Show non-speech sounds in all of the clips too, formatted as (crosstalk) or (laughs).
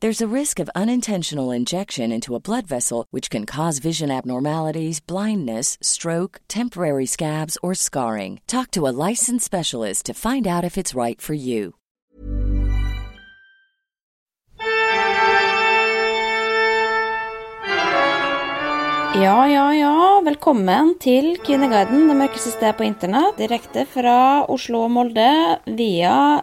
There's a risk of unintentional injection into a blood vessel, which can cause vision abnormalities, blindness, stroke, temporary scabs, or scarring. Talk to a licensed specialist to find out if it's right for you. Ja, ja, ja. Velkommen til Kvinneguiden, det mørkeste stedet på internett. Direkte fra Oslo og Molde via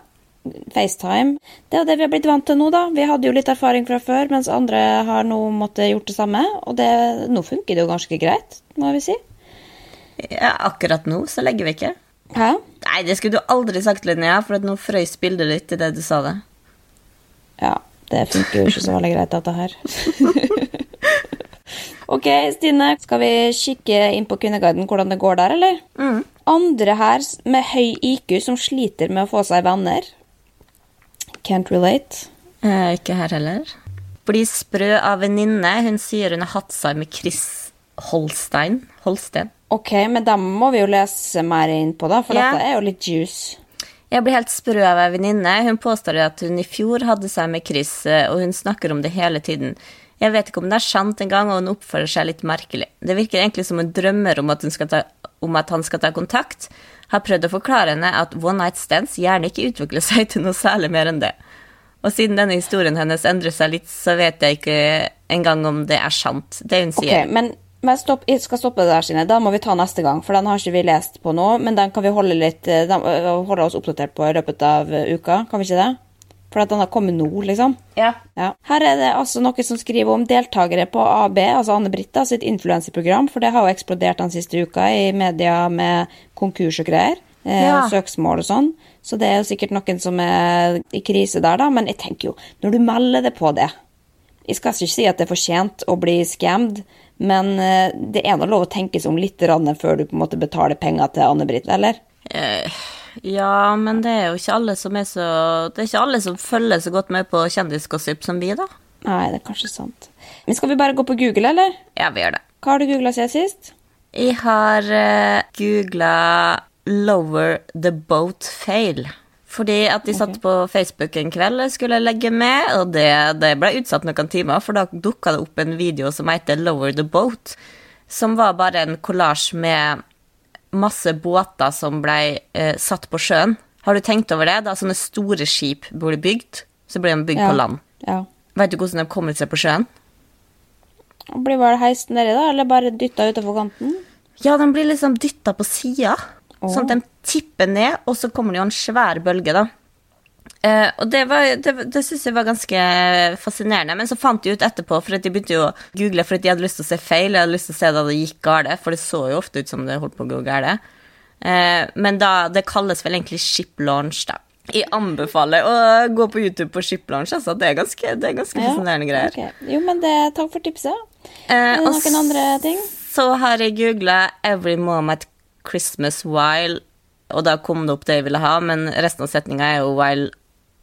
FaceTime. Det er det vi har blitt vant til nå, da. Vi hadde jo litt erfaring fra før, mens andre har nå måttet gjort det samme. Og det, nå funker det jo ganske greit, må vi si. Ja, akkurat nå så legger vi ikke. Hæ? Nei, det skulle du aldri sagt, Linnea, for at nå frøys bildet ditt det du sa det. Ja, det funker jo ikke så veldig greit, dette her. (laughs) ok, Stine, skal vi kikke inn på Kvinneguiden hvordan det går der, eller? Mm. Andre her med høy IQ som sliter med å få seg venner. Can't relate. Eh, ikke her heller. Bli sprø av venninne. Hun sier hun har hatt seg med Chris Holstein. Holsten. Ok, men da må vi jo lese mer inn på, da, for Ja. dette er jo litt juice. Jeg blir helt sprø av ei venninne. Hun påstår at hun i fjor hadde seg med Chris, eh, og hun snakker om det hele tiden. Jeg vet ikke om det er sant engang, og hun oppfører seg litt merkelig. Det virker egentlig som hun drømmer om at, ta, om at han skal ta kontakt. Har prøvd å forklare henne at one night stands gjerne ikke utvikler seg til noe særlig mer enn det. Og siden denne historien hennes endrer seg litt, så vet jeg ikke engang om det er sant, det hun sier. sier. men, men stopp, jeg skal stoppe det der, Sine. Da må vi ta neste gang, for den har ikke vi lest på nå. Men den kan vi holde, litt, eh, den, øh, holde oss oppdatert på i løpet av øh, uka, kan vi ikke det? For at han har kommet nå, liksom. Ja. Ja. Her er det altså noe som skriver om deltakere på AB, altså Anne-Britta sitt influenseprogram, for det har jo eksplodert den siste uka i media med konkurs og greier. Eh, Ja. Søksmål og sånn. Så det er jo sikkert noen som er i krise der, da. Men jeg tenker jo, når du melder det på det Jeg skal ikke si at det er for sent å bli scammed, men eh, det er nå lov å tenke seg om litt før du på en måte betaler penger til Anne Britt, eller? Eh, ja, men det er jo ikke alle som er så Det er ikke alle som følger så godt med på kjendisgossip som vi, da. Nei, det er kanskje sant. Men skal vi bare gå på Google, eller? Ja, vi gjør det. Hva har du googla siden sist? Jeg har uh, googla 'lower the boat fail'. Fordi at de satt på Facebook en kveld og skulle legge med, og det, det ble utsatt noen timer, for da dukka det opp en video som heter 'Lower the boat', som var bare en kollasj med masse båter som ble eh, satt på sjøen. Har du tenkt over det? Da sånne store skip ble bygd, så ble de bygd Ja. på land. Ja. Vet du hvordan de kommer seg på sjøen? Blir bare heist nedi, da? Eller bare dytta utafor kanten? Ja, de blir liksom dytta på sida, sånn at de tipper ned, og så kommer det jo en svær bølge, da. Eh, og det, var- det, det syns jeg var ganske fascinerende. Men så fant de ut etterpå, for de begynte jo å google for at de hadde lyst til å se feil. Jeg hadde lyst til å se da det gikk galt, for det så jo ofte ut som det holdt på å gå galt. Uh, men da, det kalles vel egentlig ship launch, da. Jeg anbefaler å gå på YouTube på ship launch, altså. Det er ganske, det er ganske fascinerende greier. Okay. Jo, men det, takk for tipset. Eh, Er det noen andre ting? Så har jeg googla 'Every Moment Christmas While', og da kom det opp det jeg ville ha, men resten av setninga er jo 'While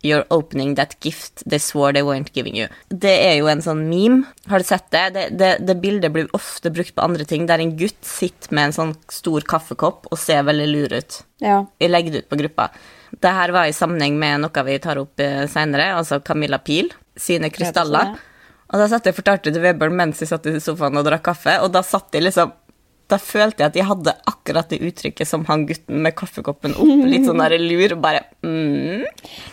you're opening that gift they swore they weren't giving you'. Det er jo en sånn meme. Har du sett det? Det, det, det bildet blir ofte brukt på andre ting, der en gutt sitter med en sånn stor kaffekopp og ser veldig lur ut. Ja. Jeg legger det ut på gruppa. Det her var i sammenheng med noe vi tar opp seinere, senere, altså Camilla Pil sine krystaller. Og da satt jeg og fortalte til Webern mens jeg satt i sofaen og drakk kaffe, og da satt jeg liksom da følte jeg at jeg hadde akkurat det uttrykket som han gutten med kaffekoppen opp, litt sånn der lur, og bare mm.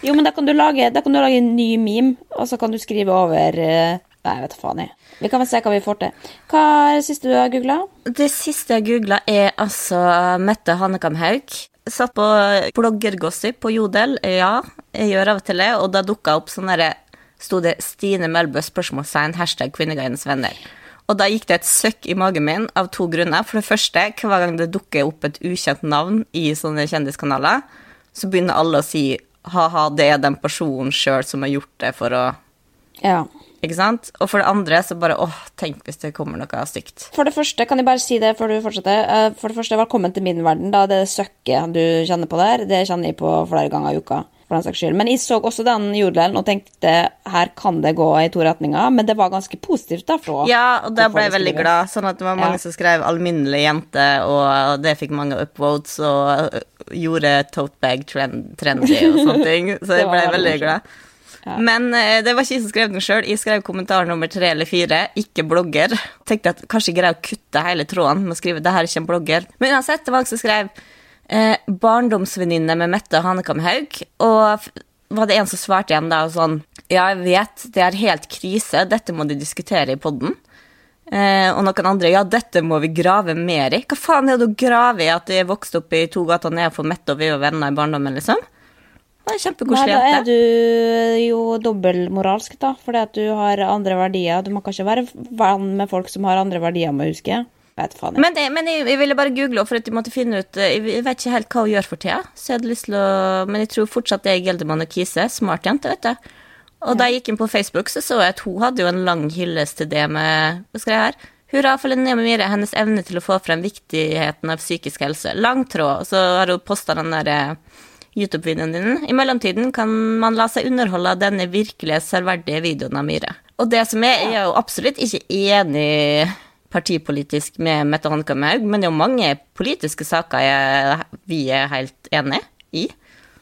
Jo, men da kan, du lage, da kan du lage en ny meme, og så kan du skrive over eh, Nei, jeg vet da faen, jeg. Vi kan vel se hva vi får til. Hva er det siste du har googla? Det siste jeg googla, er altså Mette Hanekamhaug. satt på bloggergossip på Jodel. Ja, jeg gjør av og til det. Og da dukka opp sånn derre Sto det Stine Melbø spørsmålstegn hashtag Kvinneguidens venner. Og da gikk det et søkk i magen min av to grunner. For det første, hver gang det dukker opp et ukjent navn i sånne kjendiskanaler, så begynner alle å si ha-ha, det er den personen sjøl som har gjort det for å Ja. Ikke sant? Og for det andre så bare åh, tenk hvis det kommer noe stygt. For det første, kan jeg bare si det før du fortsetter. Eh, For det første, velkommen til min verden. da Det søkket du kjenner på der, det kjenner jeg på flere ganger i uka. For den saks skyld. Men jeg så også den jodelen og tenkte her kan det gå i to retninger. Men det var ganske positivt, da. Ja, og da ble jeg veldig glad. Sånn at det var mange Ja. som skrev 'alminnelig jente', og det fikk mange upvotes, og gjorde totebag trend, trendy og (laughs) sånne ting. Så jeg ble veldig veldig glad. Ja. Men eh, det var ikke jeg som skrev den sjøl. Jeg skrev kommentar nummer tre eller fire, ikke blogger. Tenkte at kanskje jeg greier å kutte hele tråden med å skrive 'det her er ikke en blogger'. Men uansett, det var noen som skrev eh, 'barndomsvenninne med Mette Hanekam-Haug', og var det en som svarte igjen da og sånn 'ja, jeg vet, det er helt krise, dette må de diskutere i podden'. Eh, og noen andre 'ja, dette må vi grave mer i'. Hva faen er det å grave i at jeg vokste opp i to gater ned for Mette og vi var venner i barndommen, liksom? Det er kjempekoselig da er du jo dobbeltmoralsk, da, fordi at du har andre verdier. Du må kanskje være venn med folk som har andre verdier, må jeg huske. Vet faen jeg. Men, det, men jeg, jeg ville bare google for at jeg måtte finne ut eh, Jeg jeg vet ikke helt hva hun gjør for tida. Så jeg hadde lyst til å Men jeg tror fortsatt det er Geldermann og Kise. Smart jente, vet du. Og da jeg gikk inn på Facebook, så så jeg at hun hadde jo en lang hyllest til det med Hva skrev jeg her? Hurra for Linnea Myhre, hennes evne til å få frem viktigheten av psykisk helse. Lang tråd. Og så har hun posta den der eh, YouTube-videoen din. I mellomtiden kan man la seg underholde av denne virkelig særverdige videoen av Myhre. Og det som er, jeg er jo absolutt ikke enig partipolitisk med Mette Hanekamhaug, men det er jo mange politiske saker jeg, vi er helt enig i.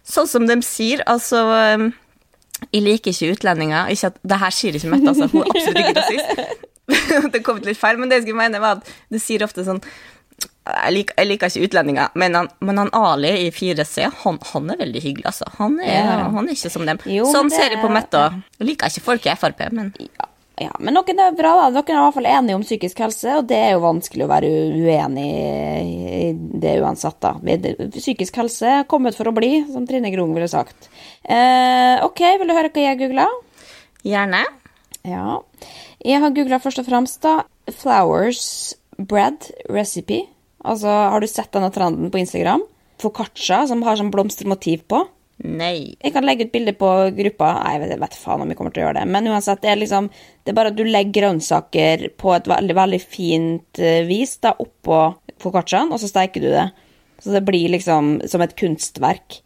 Sånn som de sier, altså um, Jeg liker ikke utlendinger. Ikke at, det her sier ikke Mette, altså. Hun er absolutt ikke rasist. (laughs) det kom litt feil, men det jeg skulle mene, var at du sier ofte sånn jeg liker, jeg liker ikke utlendinger, men han, men han Ali i 4C, han, han er veldig hyggelig, altså. Han er, Ja. han er ikke som dem. Jo, sånn det- ser jeg på Mette òg. Liker ikke folk i Frp, men Ja, ja, men noen er bra, da. Noen er i hvert fall enige om psykisk helse, og det er jo vanskelig å være uenig i det uansett, da. Psykisk helse er kommet for å bli, som Trine Grung ville sagt. Eh, ok, vil du høre hva jeg googla? gjerne. Ja. Jeg har googla først og fremst, da, flowers bread recipe. Altså, har du sett denne trenden på Instagram? Foccaccia, som har sånn blomstermotiv på. Nei. Jeg kan legge ut bilder på gruppa. Jeg vet, jeg vet faen om vi kommer til å gjøre det. Men uansett, det er liksom Det er bare at du legger grønnsaker på et veldig, veldig fint eh, vis da, oppå foccacciaen, og så steiker du det. Så det blir liksom som et kunstverk.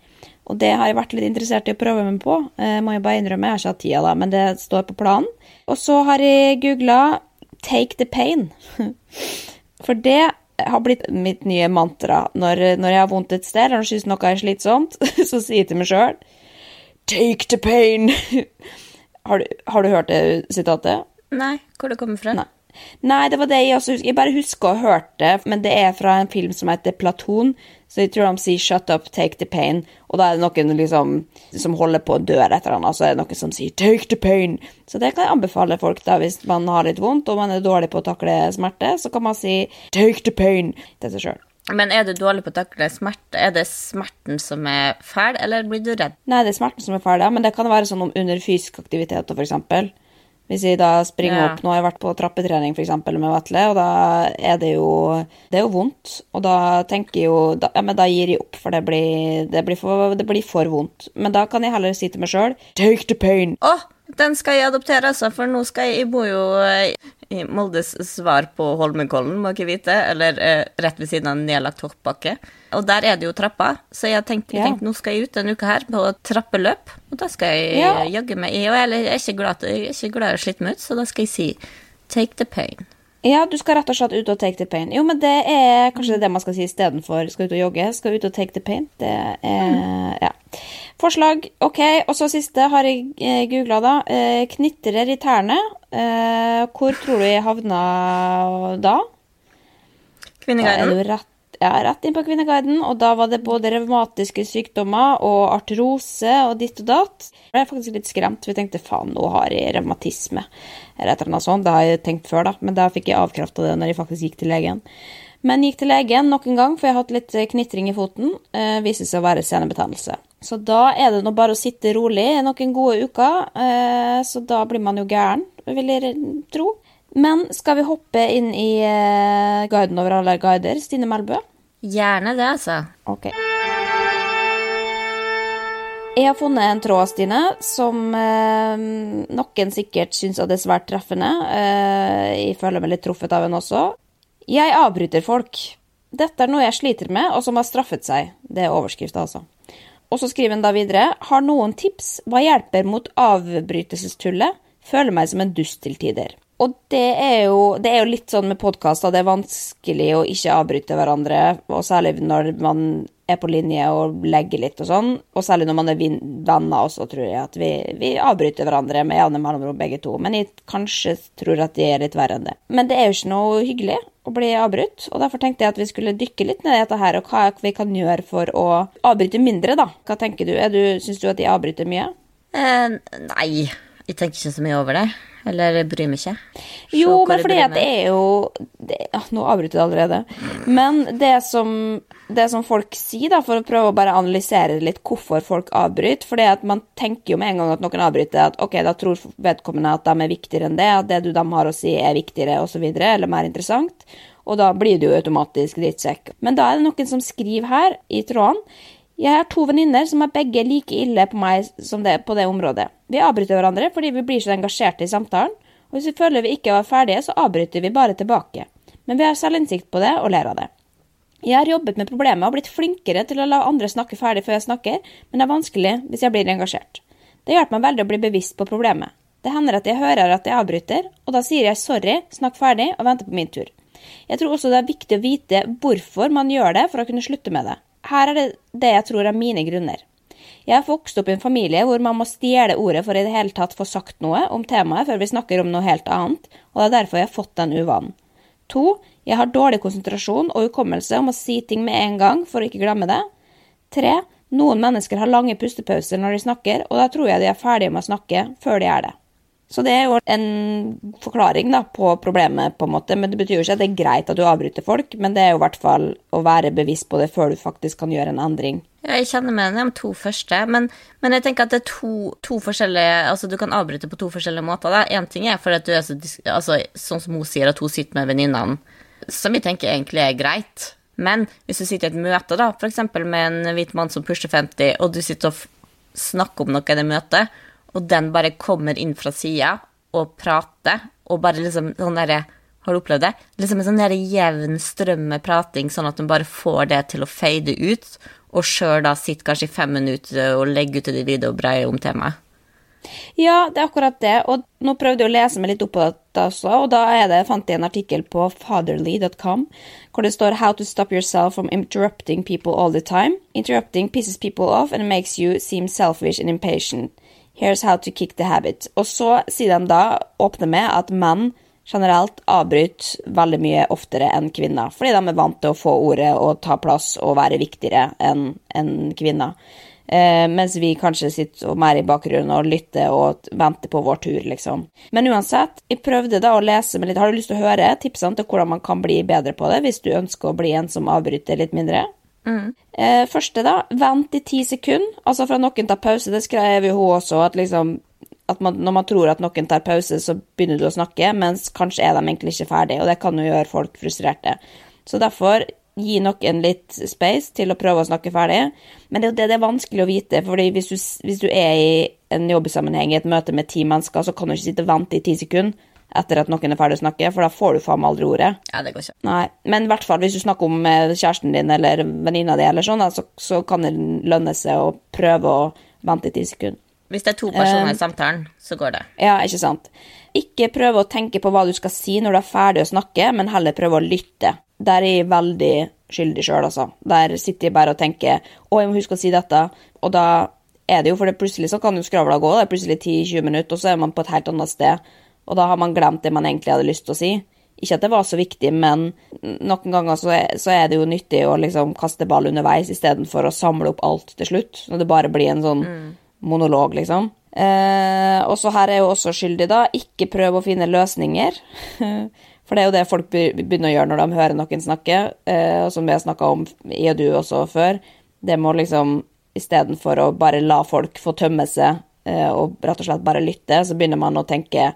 Og det har jeg vært litt interessert i å prøve meg på. Jeg må jo bare innrømme, jeg har ikke hatt tida da, men det står på planen. Og så har jeg googla 'take the pain'. (laughs) For det har blitt mitt nye mantra. Når, når jeg har vondt et sted, eller syns noe er slitsomt, (laughs) så sier jeg til meg sjøl Take the pain! (laughs) Har du, har du hørt det sitatet? Nei, hvor det kommer fra? Nei. Nei, det var det jeg også husker. Jeg bare husker å ha hørt det, men det er fra en film som heter Platon. Så jeg tror de sier 'shut up, take the pain', og da er det noen liksom som holder på å dø et eller og så er det noen som sier 'take the pain'. Så det kan jeg anbefale folk, da, hvis man har litt vondt og man er dårlig på å takle smerte, så kan man si 'take the pain' til seg sjøl. Men er du dårlig på å takle smerte? Er det smerten som er fæl, eller blir du redd? Nei, det er smerten som er ferdig, men det kan være sånn om under fysisk aktivitet, eksempel. Hvis jeg da springer Ja. opp Nå har jeg vært på trappetrening for eksempel med Vetle, og da er det jo Det er jo vondt. Og da tenker jeg jo da, Ja, men da gir jeg opp, for det blir, det blir, for, det blir for vondt. Men da kan jeg heller si til meg sjøl Take the pain. Å, den skal jeg adoptere, altså, for nå skal jeg Jeg bor jo eh, i Moldes svar på Holmenkollen, må ikke vite, eller eh, rett ved siden av en nedlagt hoppbakke. Og der er det jo trappa, så jeg tenkte, jeg Ja. tenkte nå skal jeg ut denne uka her på trappeløp, og da skal jeg Ja. jaggu meg i. Og jeg er ikke glad, jeg er ikke glad i å slite meg ut, så da skal jeg si take the pain. Ja, du skal rett og slett ut og take the pain. Jo, men det er kanskje det man skal si istedenfor skal ut og jogge. Skal ut og take the pain. Det er Ja. Forslag. Ok, og så siste har jeg eh, googla, da. Eh, knitrer i tærne. Eh, hvor tror du jeg havna da? Da er Kvinneguiden. du rett, ja, rett inn på Kvinneguiden, og da var det både revmatiske sykdommer og artrose og ditt og datt. Jeg ble faktisk litt skremt, jeg tenkte faen, nå har jeg revmatisme. Eller et eller annet sånt. Det har jeg tenkt før, da, men da fikk jeg avkrafta det når jeg faktisk gikk til legen. Men gikk til legen nok en gang, for jeg har hatt litt knitring i foten. Eh, viser seg å være senebetennelse. Så da er det nå bare å sitte rolig noen gode uker. Eh, så da blir man jo gæren, vil jeg tro. Men skal vi hoppe inn i eh, guiden over alle guider, Stine Melbø? Gjerne det, altså. Ok. Jeg har funnet en tråd, Stine, som eh, noen sikkert syns er svært treffende. Eh, jeg føler meg litt truffet av henne også. Jeg avbryter folk. Dette er noe jeg sliter med, og som har straffet seg. Det er overskrifta, altså. Og så skriver han da videre Har noen tips? Hva hjelper mot avbrytelsestullet? Føler meg som en dust til tider. Og det er jo, det er jo litt sånn med podkaster, det er vanskelig å ikke avbryte hverandre, og særlig når man er på linje og legger litt og sånn. Og særlig når man er venner også, tror jeg at vi, vi avbryter hverandre med jevne mellomrom, begge to. Men jeg kanskje tror at de er litt verre enn det. Men det er jo ikke noe hyggelig å bli avbrutt, og derfor tenkte jeg at vi skulle dykke litt ned i dette her, og hva vi kan gjøre for å avbryte mindre, da. Hva tenker du? du Syns du at de avbryter mye? Eh, nei, jeg tenker ikke så mye over det. Eller bryr meg ikke. Se jo, men fordi at det er jo det, Nå avbryter jeg allerede. Men det som det som folk sier, da, for å prøve å bare analysere litt hvorfor folk avbryter. For man tenker jo med en gang at noen avbryter, at ok, da tror vedkommende at de er viktigere enn det, at det du de har å si er viktigere osv., eller mer interessant. Og da blir det jo automatisk drittsekk. Men da er det noen som skriver her i tråden jeg har to venninner som er begge like ille på meg som det på det området. Vi avbryter hverandre fordi vi blir så engasjerte i samtalen, og hvis vi føler vi ikke var ferdige, så avbryter vi bare tilbake. Men vi har selvinnsikt på det og ler av det. Jeg har jobbet med problemet og blitt flinkere til å la andre snakke ferdig før jeg snakker, men det er vanskelig hvis jeg blir engasjert. Det hjelper meg veldig å bli bevisst på problemet. Det hender at jeg hører at jeg avbryter, og da sier jeg sorry, snakk ferdig og venter på min tur. Jeg tror også det er viktig å vite hvorfor man gjør det for å kunne slutte med det. Her er det det jeg tror er mine grunner. Jeg har vokst opp i en familie hvor man må stjele ordet for i det hele tatt få sagt noe om temaet før vi snakker om noe helt annet, og det er derfor jeg har fått den uvanen. To, jeg har dårlig konsentrasjon og hukommelse om å si ting med en gang for å ikke glemme det. Tre, noen mennesker har lange pustepauser når de snakker, og da tror jeg de er ferdige med å snakke før de er det. Så det er jo en forklaring da, på problemet, på en måte. Men det betyr jo ikke at det er greit at du avbryter folk, men det er jo i hvert fall å være bevisst på det før du faktisk kan gjøre en endring. Ja, jeg kjenner meg igjen de to første, men, men, jeg tenker at det er to, to, forskjellige Altså, du kan avbryte på to forskjellige måter. Én ting er fordi at du er så altså, Sånn som hun sier, at hun sitter med venninnene, som jeg tenker egentlig er greit. Men hvis du sitter i et møte, da, f.eks. med en hvit mann som pusher 50, og du sitter og snakker om noe i det møtet, og den bare kommer inn fra sida og prater, og bare liksom sånn derre Har du opplevd det? Liksom en sånn der jevn strøm med prating, sånn at hun bare får det til å fade ut, og sjøl da sitter kanskje i fem minutter og legger ut det videre og breier om temaet. Ja, det er akkurat det. Og nå prøvde jeg å lese meg litt opp på dette også, og da det, fant jeg en artikkel på fatherly.com hvor det står How to stop yourself from interrupting people all the time. Interrupting pisses people off and makes you seem selfish and impatient. Here's how to kick the habit. Og så sier de da, åpner med, at menn generelt avbryter veldig mye oftere enn kvinner, fordi de er vant til å få ordet og ta plass og være viktigere enn en kvinner. Eh, mens vi kanskje sitter mer i bakgrunnen og lytter og venter på vår tur, liksom. Men uansett, jeg prøvde da å lese med litt Har du lyst til å høre tipsene til hvordan man kan bli bedre på det, hvis du ønsker å bli en som avbryter litt mindre? Mm. Eh, første, da. Vent i ti sekunder. Altså fra noen tar pause. Det skrev jo hun også, at liksom at man, når man tror at noen tar pause, så begynner du å snakke, mens kanskje er de egentlig ikke ferdige, og det kan jo gjøre folk frustrerte. Så derfor, gi noen litt space til å prøve å snakke ferdig. Men det, det, det er vanskelig å vite, for hvis, hvis, du er i en jobbsammenheng i et møte med ti mennesker, så kan du ikke sitte og vente i ti sekunder etter at noen er ferdig å snakke, for da får du faen meg aldri ordet. Ja, det går ikke. Nei, Men i hvert fall hvis du snakker om eh, kjæresten din eller venninna di, eller sånn, så, så, kan det lønne seg å prøve å vente i ti sekunder. Hvis det er to personer um, i samtalen, så går det. Ja, ikke sant. Ikke prøve å tenke på hva du skal si når du er ferdig å snakke, men heller prøve å lytte. Der er jeg veldig skyldig sjøl, altså. Der sitter jeg bare og tenker 'Å, jeg må huske å si dette', og da er det jo, for det plutselig så kan jo skravla gå, det er plutselig 10-20 minutter, og så er man på et helt annet sted og da har man glemt det man egentlig hadde lyst til å si. Ikke at det var så viktig, men noen ganger så er, så er det jo nyttig å liksom kaste ball underveis istedenfor å samle opp alt til slutt, når det bare blir en sånn mm. monolog, liksom. Eh, og så her er jo også skyldig, da, ikke prøv å finne løsninger. (laughs) For det er jo det folk begynner å gjøre når de hører noen snakke, eh, og som vi har snakka om, i og du også før. Det må liksom istedenfor å bare la folk få tømme seg eh, og rett og slett bare lytte, så begynner man å tenke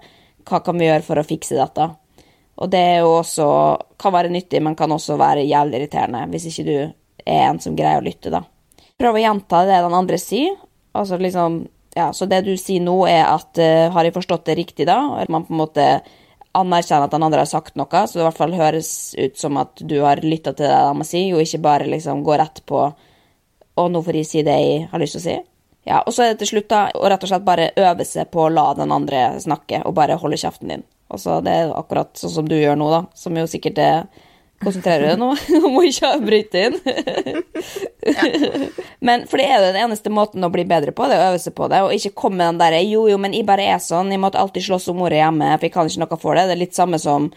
hva kan vi gjøre for å fikse dette? Og det er jo også kan være nyttig, men kan også være jævlig irriterende hvis ikke du er en som greier å lytte, da. Prøv å gjenta det den andre sier. Altså liksom Ja, så det du sier nå, er at uh, Har jeg forstått det riktig, da? At man på en måte anerkjenner at den andre har sagt noe, så det i hvert fall høres ut som at du har lytta til det de sier, og ikke bare liksom går rett på Og nå får jeg si det jeg har lyst til å si. Ja, og så er det til slutt da å rett og slett bare øve seg på å la den andre snakke, og bare holde kjeften din. Altså, det er akkurat sånn som du gjør nå, da, som jo sikkert er Konsentrerer deg nå? (laughs) Må ikke bryte inn. (laughs) men For det er jo den eneste måten å bli bedre på, det er å øve seg på det, og ikke komme med den derre 'jo, jo, men jeg bare er sånn, jeg måtte alltid slåss om ordet hjemme, for jeg kan ikke noe for det'. Det er litt samme som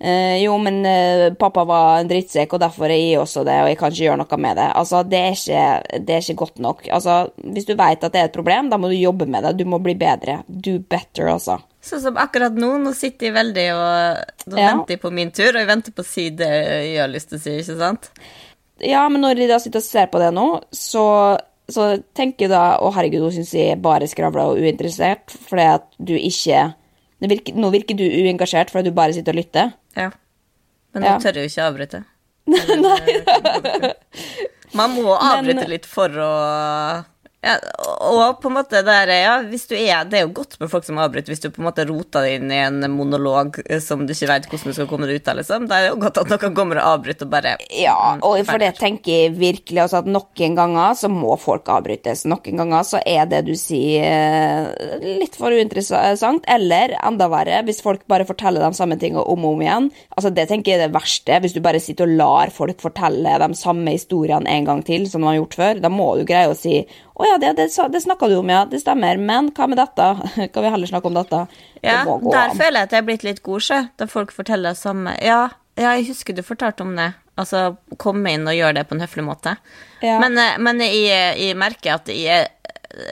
Uh, jo, men uh, pappa var en drittsekk, og derfor er jeg også det, og jeg kan ikke gjøre noe med det. Altså, det er ikke, det er ikke godt nok. Altså, hvis du vet at det er et problem, da må du jobbe med det. Du må bli bedre. Do better, altså. Sånn som akkurat nå. Nå sitter jeg veldig og Nå ja. venter jeg på min tur, og jeg venter på å si det jeg har lyst til å si, ikke sant? Ja, men når de da sitter og ser på det nå, så, så tenker jeg da Å, herregud, hun syns jeg bare skravla og uinteressert fordi at du ikke virker, Nå virker du uengasjert fordi du bare sitter og lytter. Ja. Men ja. du tør jo ikke avbryte. (laughs) Nei. Man må avbryte litt for å ja, og på en måte der, ja, hvis du er, Det er jo godt med folk som avbryter, hvis du på en måte roter deg inn i en monolog som du ikke vet hvordan du skal komme deg ut av. liksom. Det er jo godt at noen kommer og avbryter og bare Ja, og for det tenker jeg virkelig også at noen ganger så må folk avbrytes. Noen ganger så er det du sier eh, litt for uinteressant, eller enda verre, hvis folk bare forteller de samme tingene om og om igjen. Altså Det tenker jeg er det verste, hvis du bare sitter og lar folk fortelle de samme historiene en gang til som de har gjort før. Da må du greie å si å ja, det, det, det snakka du om, ja. Det stemmer. Men hva med dette? (laughs) Kan vi heller snakke om dette? Ja, der føler jeg at jeg er blitt litt god, sjø. Da folk forteller det samme. Ja, ja, jeg husker du fortalte om det. Altså komme inn og gjøre det på en høflig måte. Ja. Men, eh, men jeg, jeg, merker at jeg,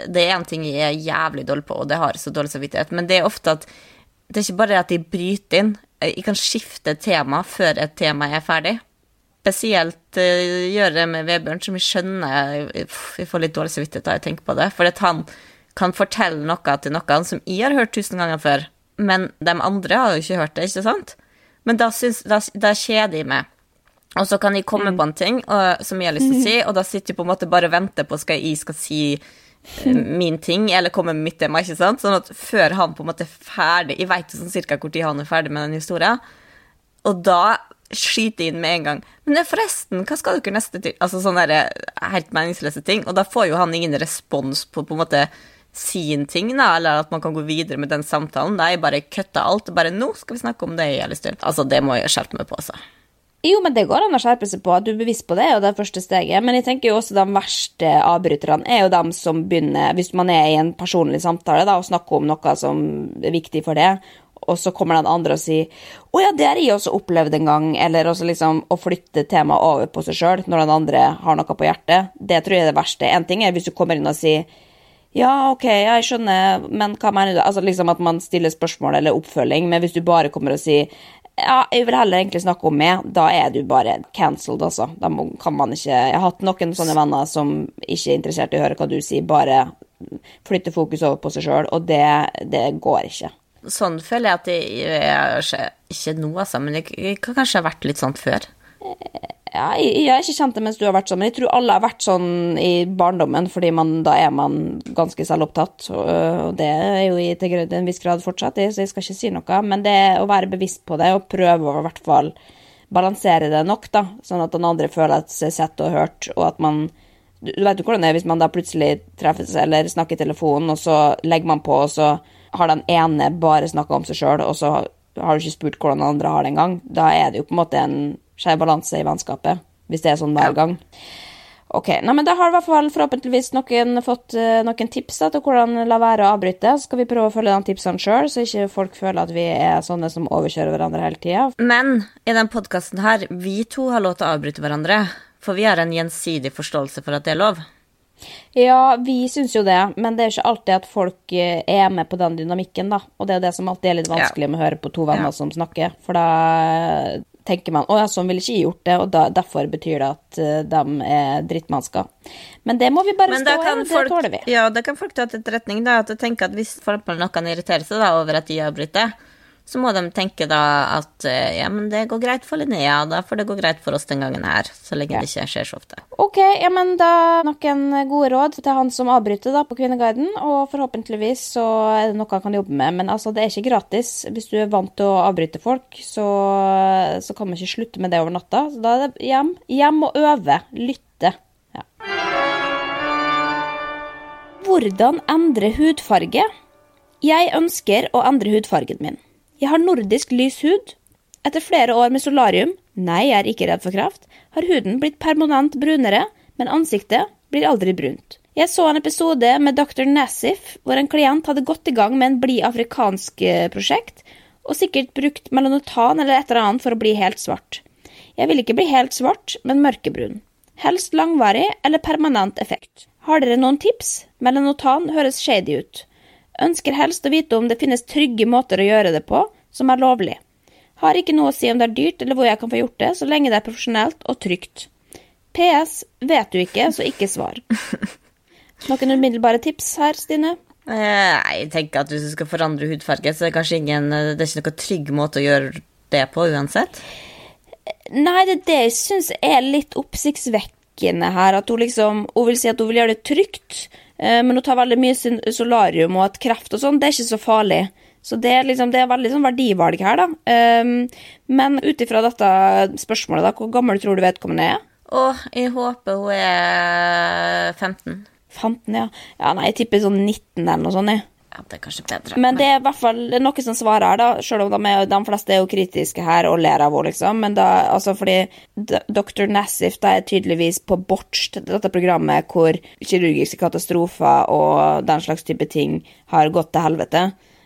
det er en ting jeg er jævlig dårlig på, og det har så dårlig samvittighet, men det er ofte at det er ikke bare at de bryter inn. Jeg kan skifte tema før et tema er ferdig spesielt uh, gjøre det med Vebjørn, som jeg skjønner Vi får litt dårlig samvittighet da jeg tenker på det. For at han kan fortelle noe til noen som jeg har hørt tusen ganger før, men de andre har jo ikke hørt det, ikke sant? Men da, syns, da, da kjeder jeg meg. Og så kan jeg komme på en ting og, som jeg har lyst til å si, og da sitter jeg på en måte bare og venter på skal jeg skal si uh, min ting, eller komme med mitt tema, ikke sant? Sånn at før han på en måte er ferdig Jeg vet sånn cirka hvor tid han er ferdig med den historien, og da skyte inn med en gang. Men forresten, hva skal dere neste til? Altså sånne der, eh, helt meningsløse ting. Og da får jo han ingen respons på på en måte sin ting, da, eller at man kan gå videre med den samtalen. Jeg bare kutta alt bare 'Nå skal vi snakke om det jeg har lyst. Altså, det må jeg skjerpe meg på, altså. Jo, men det går an å skjerpe seg på. at Du er bevisst på det, og det er første steget. Men jeg tenker jo også de verste avbryterne er jo de som begynner, hvis man er i en personlig samtale, da, og snakker om noe som er viktig for det, og så kommer den andre og sier 'Å ja, det har jeg også opplevd en gang', eller også liksom å flytte temaet over på seg sjøl når den andre har noe på hjertet. Det tror jeg er det verste. En ting er hvis du kommer inn og sier 'Ja, ok, jeg skjønner, men hva mener du?' Altså liksom at man stiller spørsmål eller oppfølging, men hvis du bare kommer og sier ja, jeg vil heller egentlig snakke om meg. Da er du bare cancelled, altså. Da kan man ikke Jeg har hatt noen sånne venner som ikke er interessert i å høre hva du sier, bare flytte fokus over på seg sjøl, og det, det går ikke sånn føler jeg at jeg, jeg Ikke nå, altså, men jeg, kan kanskje ha vært litt sånn før. Ja, jeg, har ikke kjent det mens du har vært sånn, men jeg tror alle har vært sånn i barndommen, fordi man, da er man ganske selvopptatt, og det er jo i til en viss grad fortsatt, så jeg skal ikke si noe. Men det å være bevisst på det, og prøve å i hvert fall balansere det nok, da, sånn at den andre føler seg sett og hørt, og at man Du vet jo hvordan det er hvis man da plutselig treffes eller snakker i telefonen, og så legger man på, og så har den ene bare snakka om seg sjøl, og så har du ikke spurt hvordan andre har det engang, da er det jo på en måte en skeiv balanse i vennskapet, hvis det er sånn hver gang. Ok, nei, men Da har i hvert fall forhåpentligvis noen fått uh, noen tips til hvordan la være å avbryte. Så skal vi prøve å følge de tipsene sjøl, så ikke folk føler at vi er sånne som overkjører hverandre hele tida. Men i denne podkasten her, vi to har lov til å avbryte hverandre. For vi har en gjensidig forståelse for at det er lov. Ja, vi syns jo det, men det er ikke alltid at folk eh, er med på den dynamikken, da. Og det er det som alltid er litt vanskelig med å høre på to venner Ja. som snakker, for da tenker man å ja, sånn ville ikke jeg gjort det, og da, derfor betyr det at eh, de er drittmennesker. Men det må vi bare stå i, det folk, tåler vi. ja, da kan folk ta til etterretning da, at at hvis folk eksempel noen irriterer seg da, over at de avbryter, så må de tenke da at eh, ja, men det går greit for Linnea, da får det gå greit for oss den gangen her, så lenge det ikke skjer så ofte. Ok, ja, men da noen gode råd til han som avbryter da på Kvinneguiden, og forhåpentligvis så er det noe han kan jobbe med, men altså det er ikke gratis. Hvis du er vant til å avbryte folk, så, så kan man ikke slutte med det over natta. Så da er det hjem, hjem og øve, lytte. Ja. Hvordan endre hudfarge? Jeg ønsker å endre hudfargen min. Jeg har nordisk lys hud. Etter flere år med solarium, nei, jeg er ikke redd for kraft, har huden blitt permanent brunere, men ansiktet blir aldri brunt. Jeg så en episode med Dr. Nassif, hvor en klient hadde gått i gang med en bli afrikansk-prosjekt, og sikkert brukt melanotan eller et eller annet for å bli helt svart. Jeg vil ikke bli helt svart, men mørkebrun. Helst langvarig eller permanent effekt. Har dere noen tips? Melanotan høres shady ut. Ønsker helst å vite om det finnes trygge måter å gjøre det på, som er lovlig. Har ikke noe å si om det er dyrt eller hvor jeg kan få gjort det, så lenge det er profesjonelt og trygt. PS vet du ikke, så ikke svar. (laughs) Noen umiddelbare tips her, Stine? Eh, jeg tenker at hvis du skal forandre hudfarge, så er det kanskje ingen, det er ikke noen trygg måte å gjøre det på uansett. Nei, det er det jeg syns er litt oppsiktsvekkende her. At hun liksom Hun vil si at hun vil gjøre det trygt, eh, men hun tar veldig mye solarium og at kreft og sånn, det er ikke så farlig. Så det er liksom, det er veldig sånn verdivalg her, da. Um, men ut ifra dette spørsmålet, da, hvor gammel tror du vedkommende er? Å, jeg håper hun er 15. 15, ja. Ja, nei, jeg tipper sånn 19 eller noe sånt, jeg. Ja, det er kanskje bedre. Men det er i hvert fall noe som svarer her, da. Selv om de, er, de fleste er jo kritiske her og ler av henne, liksom. Men da, altså fordi Dr. Nassif da er tydeligvis på Botched, dette programmet hvor kirurgiske katastrofer og den slags type ting har gått til helvete.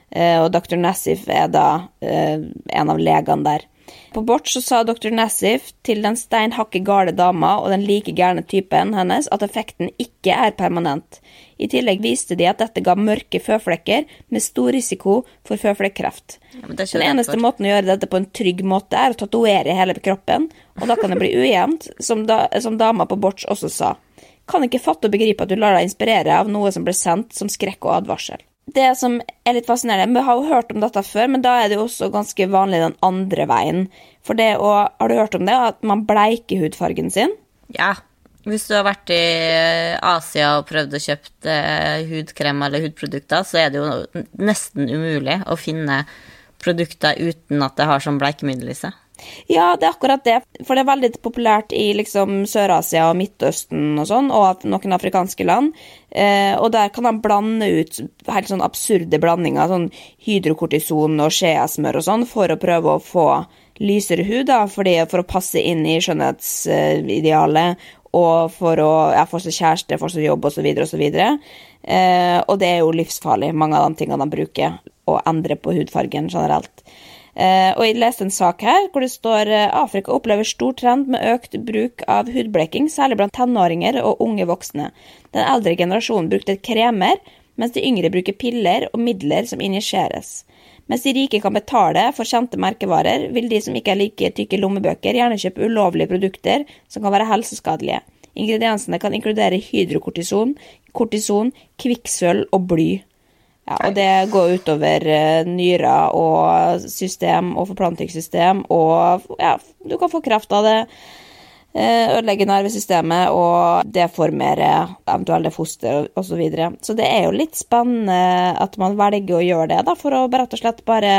Eh, og Dr. Nassif er da eh, en av legene der. På Bort så sa dr. Nassif til den stein hakke gale dama og den like gærne typen hennes at effekten ikke er permanent. I tillegg viste de at dette ga mørke føflekker med stor risiko for føflekkreft. Ja, Den eneste måten å gjøre dette på en trygg måte, er å tatovere hele kroppen, og da kan det bli ujevnt, som, da, som dama på Botch også sa. Kan ikke fatte og begripe at du lar deg inspirere av noe som ble sendt som skrekk og advarsel. Det som er litt fascinerende, vi har jo hørt om dette før, men da er det jo også ganske vanlig den andre veien. For det å, har du hørt om det, at man bleiker hudfargen sin? Ja. Hvis du har vært i Asia og prøvd å kjøpe eh, hudkrem eller hudprodukter, så er det jo nesten umulig å finne produkter uten at det har sånn bleikemiddel i seg. Ja, det er akkurat det. For det er veldig populært i liksom Sør-Asia og Midtøsten og sånn, og noen afrikanske land. Eh, og der kan de blande ut helt sånn absurde blandinger, sånn hydrokortison og skjeasmør og sånn, for å prøve å få lysere hud, da, fordi, for å passe inn i skjønnhetsidealet, og for å ja, få seg kjæreste, få seg jobb osv. osv. Eh, og det er jo livsfarlig, mange av de tingene de bruker, å endre på hudfargen generelt. Eh, og jeg leste en sak her hvor det står eh, Afrika opplever stor trend med økt bruk av hudbleking, særlig blant tenåringer og unge voksne. Den eldre generasjonen brukte kremer, mens de yngre bruker piller og midler som injiseres. Mens de rike kan betale for kjente merkevarer, vil de som ikke er like tykke lommebøker, gjerne kjøpe ulovlige produkter som kan være helseskadelige. Ingrediensene kan inkludere hydrokortison, kortison, kvikksølv og bly. Ja, og det går utover eh, nyrer og system og forplantingssystem, og ja, du kan få kreft av det. Eh, Ødelegge nervesystemet og deformere eventuelle foster osv. Så, videre. så det er jo litt spennende at man velger å gjøre det, da, for å rett og slett bare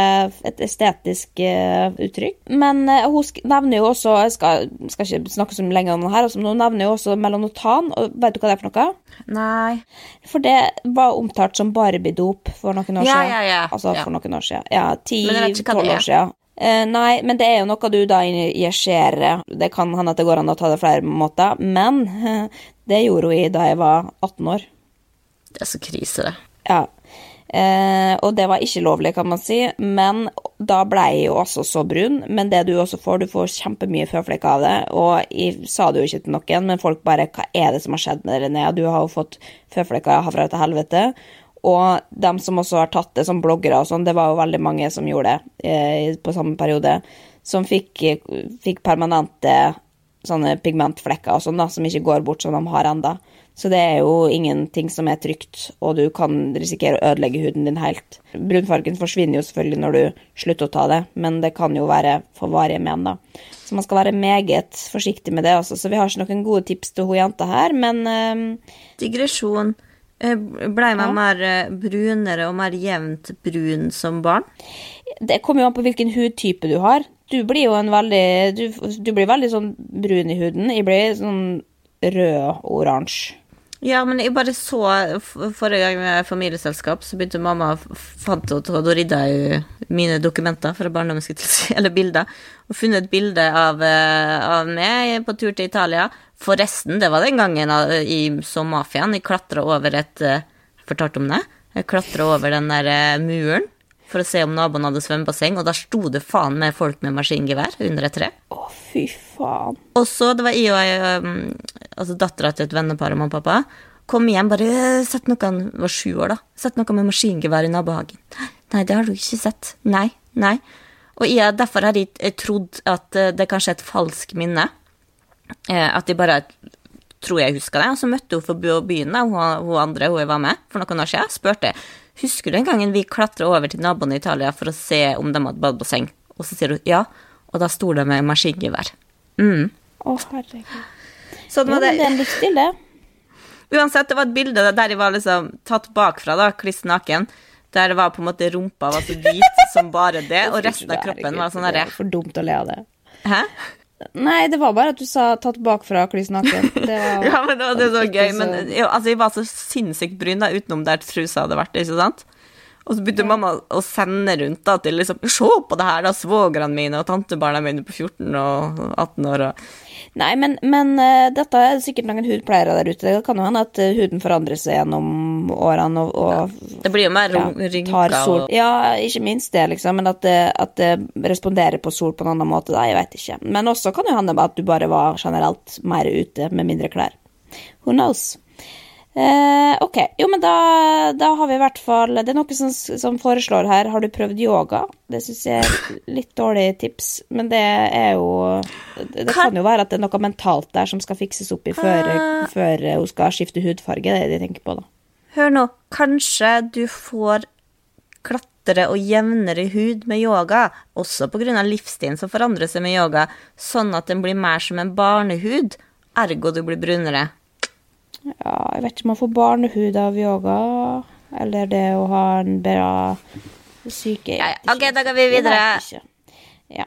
et estetisk eh, uttrykk. Men eh, hun nevner jo også Jeg skal, skal ikke snakke så lenge om det her, altså, men hun nevner jo også melanotan. og Vet du hva det er for noe? Nei. For det var omtalt som Barbie-dop for noen år siden. ja, ja. ja. Altså for noen år siden. Ja, er. år siden. Eh, nei, men det er jo noe du da injiserer. Det kan hende at det går an å ta det flere måter, men (laughs) det gjorde hun i da jeg var 18 år. Det er så krise, det. Ja. Eh, og det var ikke lovlig, kan man si, men da ble jeg jo også så brun, men det du også får, du får kjempemye føflekker av det. Og jeg sa det jo ikke til noen, men folk bare Hva er det som har skjedd med deg, Renea? Du har jo fått føflekker herfra til helvete. Og dem som også har tatt det som bloggere og sånn, det var jo veldig mange som gjorde det eh, på samme periode, som fikk, fikk permanente sånne pigmentflekker og sånn, da, som ikke går bort som de har enda. Så det er jo ingenting som er trygt, og du kan risikere å ødelegge huden din helt. Brunfargen forsvinner jo selvfølgelig når du slutter å ta det, men det kan jo være for varige men, da. Så man skal være meget forsiktig med det også. Så vi har ikke noen gode tips til hun jenta her, men eh, Digresjon. Eh, Blei man ja. mer eh, brunere og mer jevnt brun som barn? Det kommer jo an på hvilken hudtype du har. Du blir jo en veldig Du, du blir veldig sånn brun i huden. Jeg blir sånn rød-oransje. Ja, men jeg bare så Forrige gang med familieselskap, så begynte mamma fant og da rydda jeg mine dokumenter fra barndommen, eller bilder, og funnet et bilde av, eh, av, meg på tur til Italia. Forresten, det var den gangen i, så mafiaen. Klatra over et eh, Fortalte om det? Jeg klatra over den der eh, muren for å se om naboen hadde svømmebasseng, og da sto det faen med folk med maskingevær under et tre. Å, fy faen. Og så, det var jeg og jeg, um, altså dattera til et vennepar og mamma og pappa, kom hjem bare Sett noe Han var sju år, da. Sett noe med maskingevær i nabohagen. Nei, det har du ikke sett. Nei, nei. Og jeg, derfor har jeg trodd at eh, det kanskje er et falskt minne. Eh, at de bare tror jeg husker det. Og så møtte hun på byen, da, hun, hun andre hun var med for noen år siden, spurte Husker du den gangen vi klatra over til naboene i Italia for å se om de hadde badebasseng? Og så sier hun ja, og da sto det med maskingevær. Mm. Å, herregud. Sånn var det. Jo, det er en livsstil, det. (laughs) Uansett, det var et bilde der jeg var liksom tatt bakfra, da, kliss naken. Der det var på en måte rumpa var så hvit som bare det, og resten av kroppen var sånn derre For dumt å le av det. Hæ? Nei, det var bare at du sa 'tatt bakfra, kliss naken'. (laughs) ja, men det var, det var så gøy. Men jo, altså, jeg var så sinnssykt bryn da, utenom der trusa hadde vært. ikke sant? Og så begynte mamma å sende rundt da, til liksom Se på det her, da! Svogrene mine og tantebarna mine på 14 og 18 år. og Nei, men, men uh, dette er sikkert noen hudpleiere der ute. Det kan jo hende at uh, huden forandrer seg gjennom årene og, og ja, Det blir jo mer ja, rynker og Ja, ikke minst det, liksom. Men at det, at det, responderer på sol på en annen måte, da, jeg vet ikke. Men også kan jo hende at du bare var generelt mer ute med mindre klær. Who knows? Eh, ok, jo, men da, da, har vi i hvert fall Det er noe som, som foreslår her Har du prøvd yoga? Det syns jeg er litt dårlig tips, men det er jo Det, det kan jo være at det er noe mentalt der som skal fikses opp i før, før hun skal skifte hudfarge. Det er det de tenker på, da. Hør nå, kanskje du får klattere og jevnere hud med yoga, også pga. livsstilen som forandrer seg med yoga, sånn at den blir mer som en barnehud, ergo du blir brunere. Ja, jeg vet ikke om man får barnehud av yoga, eller det å ha en bra syke ja. Ok, da går vi videre. Ja.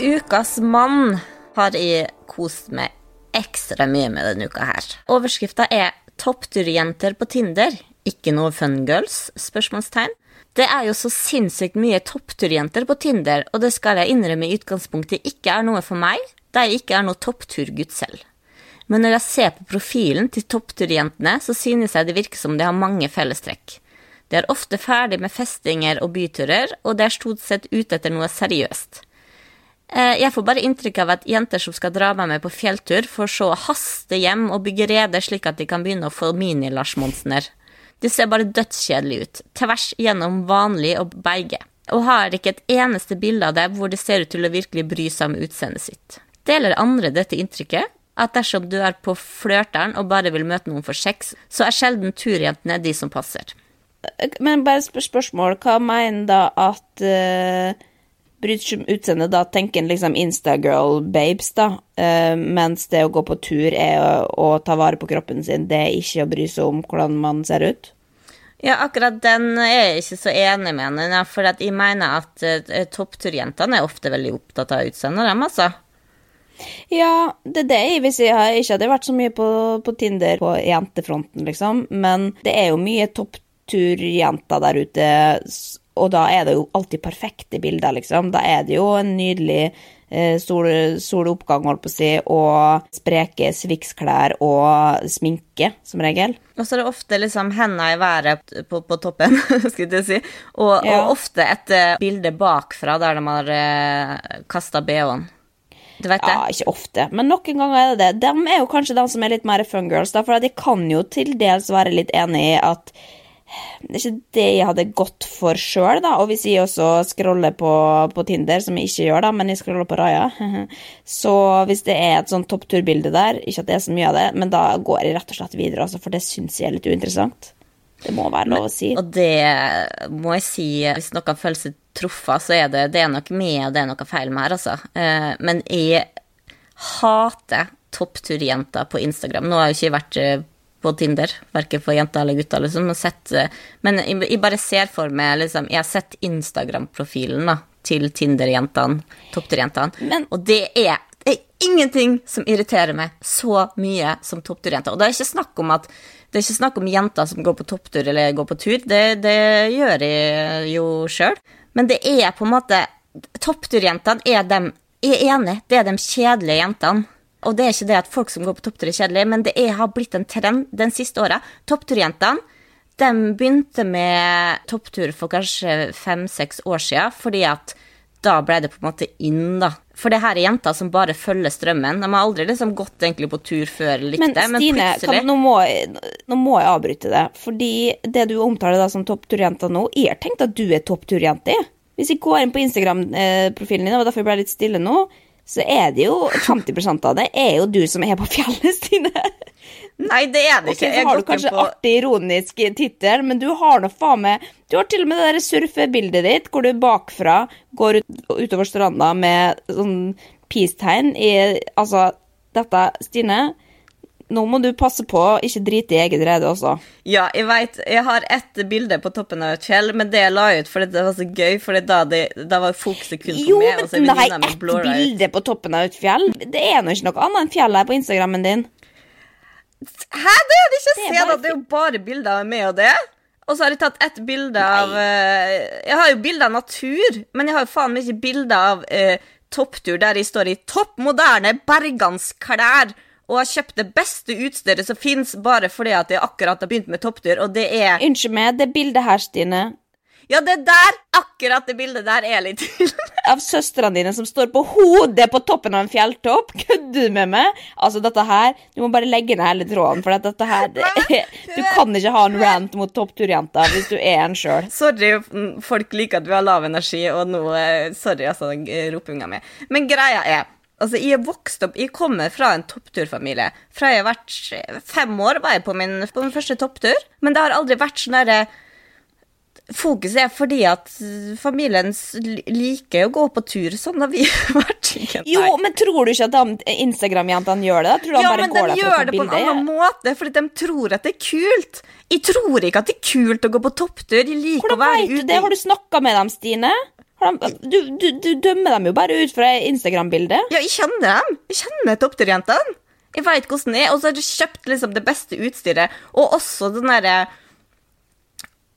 Ukas mann har jeg kost meg ekstra mye med denne uka her. Overskrifta er 'Toppturjenter på Tinder'. Ikke noe fun girls? spørsmålstegn. Det er jo så sinnssykt mye toppturjenter på Tinder, og det skal jeg innrømme i utgangspunktet ikke er noe for meg, da jeg ikke er noe toppturgutt selv. Men når jeg ser på profilen til toppturjentene, så synes jeg det virker som de har mange fellestrekk. De er ofte ferdig med festinger og byturer, og de er stort sett ute etter noe seriøst. Eh, jeg får bare inntrykk av at jenter som skal dra meg med på fjelltur, får så haste hjem og bygge rede slik at de kan begynne å få mini-Lars Monsener. De ser bare dødskjedelige ut, tvers gjennom vanlig og beige, og har ikke et eneste bilde av det hvor de ser ut til å virkelig bry seg om utseendet sitt. Deler andre dette inntrykket? At dersom du er på flørteren og bare vil møte noen for sex, så er sjelden turjentene de som passer. Men bare spør spørsmål, hva mener da at uh, bryter utseende? Da tenker en liksom Instagirl-babes, da. Uh, mens det å gå på tur er å, å, ta vare på kroppen sin, det er ikke å bry seg om hvordan man ser ut? Ja, akkurat den er jeg ikke så enig med henne for jeg mener at uh, toppturjentene er ofte veldig opptatt av utseendet, dem, altså. Ja, det er det jeg vil si. Jeg har ikke hadde vært så mye på, på Tinder på jentefronten, liksom. Men det er jo mye toppturjenter der ute, og da er det jo alltid perfekte bilder, liksom. Da er det jo en nydelig eh, sol, soloppgang, holdt på å si, og spreke Swix-klær og sminke, som regel. Og så er det ofte liksom henda i været på, på toppen, (laughs) skulle jeg si. Og, Ja. og ofte et eh, bilde bakfra der de har uh, kasta bh-en. Du vet det? Ja, ikke ofte, men noen ganger er det det. De er jo kanskje de som er litt mer fungirls, da, for de kan jo til dels være litt enig i at det er ikke det jeg hadde gått for sjøl, da. Og hvis jeg også scroller på, på Tinder, som jeg ikke gjør, da, men jeg scroller på Raja, (laughs) så hvis det er et sånn toppturbilde der, ikke at det er så mye av det, men da går jeg rett og slett videre, altså, for det syns jeg er litt uinteressant. Det må være lov å si. Og det må jeg si, hvis noen føler seg truffet, så er det, det er nok med, og det er noe feil med her, altså. Eh, men jeg hater toppturjenter på Instagram. Nå har jeg ikke vært eh, på Tinder, verken for jenter eller gutter, liksom, og sett, eh, men jeg, jeg bare ser for meg, liksom, jeg har sett Instagram-profilen til Tinder-jentene, toppturjentene, Men- og det er, det er ingenting som irriterer meg så mye som toppturjenter. Og det er ikke snakk om at det er ikke snakk om jenter som går på topptur eller går på tur, det, det gjør jeg jo sjøl. Men det er på en måte Toppturjentene er dem Jeg er enig, det er de kjedelige jentene. Og det er ikke det at folk som går på topptur er kjedelige, men det er, har blitt en trend den siste åra. Toppturjentene de begynte med topptur for kanskje fem-seks år siden, fordi at da ble det på en måte inn, da. For det her er jenter som bare følger strømmen. De har aldri liksom gått egentlig på tur før eller likte, Men men, Stine, plutselig kan, nå, må jeg, nå må jeg avbryte det. Fordi det du omtaler da som toppturjenta nå, jeg har tenkt at du er toppturjente. Hvis jeg går inn på Instagram-profilen din, og derfor ble jeg litt stille nå, så er det jo 50% av det er jo du som er på fjellet, (laughs) Stine. Nei, det er det Ok, Okay, så har du kanskje på artig ironisk tittel, men du har nå faen meg Du har til og med det der surfebildet ditt hvor du bakfra går ut, utover stranda med sånn peace-tegn i Altså, dette, Stine Nå må du passe på å ikke drite i eget rede også. Ja, jeg vet, jeg har ett bilde på toppen av et fjell, men det jeg la ut fordi det var så gøy, fordi da, da var fokuset kun på meg. Jo, men nei, ett bilde på toppen av et fjell. Det er nå ikke noe annet enn fjell her på Instagrammen din. Hæ, det er det ikke! Det er Se bare da, det er jo bare bilder av meg og det. Og så har jeg tatt ett bilde av uh, Jeg har jo bilde av natur, men jeg har jo faen meg ikke bilde av uh, topptur der jeg står i topp moderne bergansklær og har kjøpt det beste utstyret som fins, bare fordi at jeg akkurat har begynt med topptur, og det er Unnskyld meg, det bildet her, Stine, Ja, det der! Akkurat det bildet der er litt til. (laughs) av søstrene dine som står på hodet på toppen av en fjelltopp. Kødder du med meg? Altså, dette her Du må bare legge ned hele tråden, for dette her (laughs) det, (laughs) Du kan ikke ha en rant mot toppturjenta hvis du er en sjøl. Sorry, mm, folk liker at vi har lav energi, og nå eh, Sorry, altså, ropinga mi. Men greia er Altså, Jeg er vokst opp, jeg kommer fra en toppturfamilie. Fra jeg har vært eh, fem år, var jeg på min, på min første topptur. Men det har aldri vært sånn derre Fokuset er fordi at eh, familien liker å gå på tur. Sånn (laughs) har vi vært. Jo, men tror du ikke at Instagram-jentene gjør det? Tror du de Ja, bare men går de gjør det på en annen måte, fordi de tror at det er kult. Jeg tror ikke at det er kult å gå på topptur. De liker Hvordan å være ute det? Har du snakka med dem, Stine? Du, du, du dømmer dem jo bare ut fra Instagram-bildet. Ja, jeg kjenner dem. Jeg kjenner toppturjentene. Jeg veit hvordan det er. Og så har du kjøpt liksom det beste utstyret, og også den derre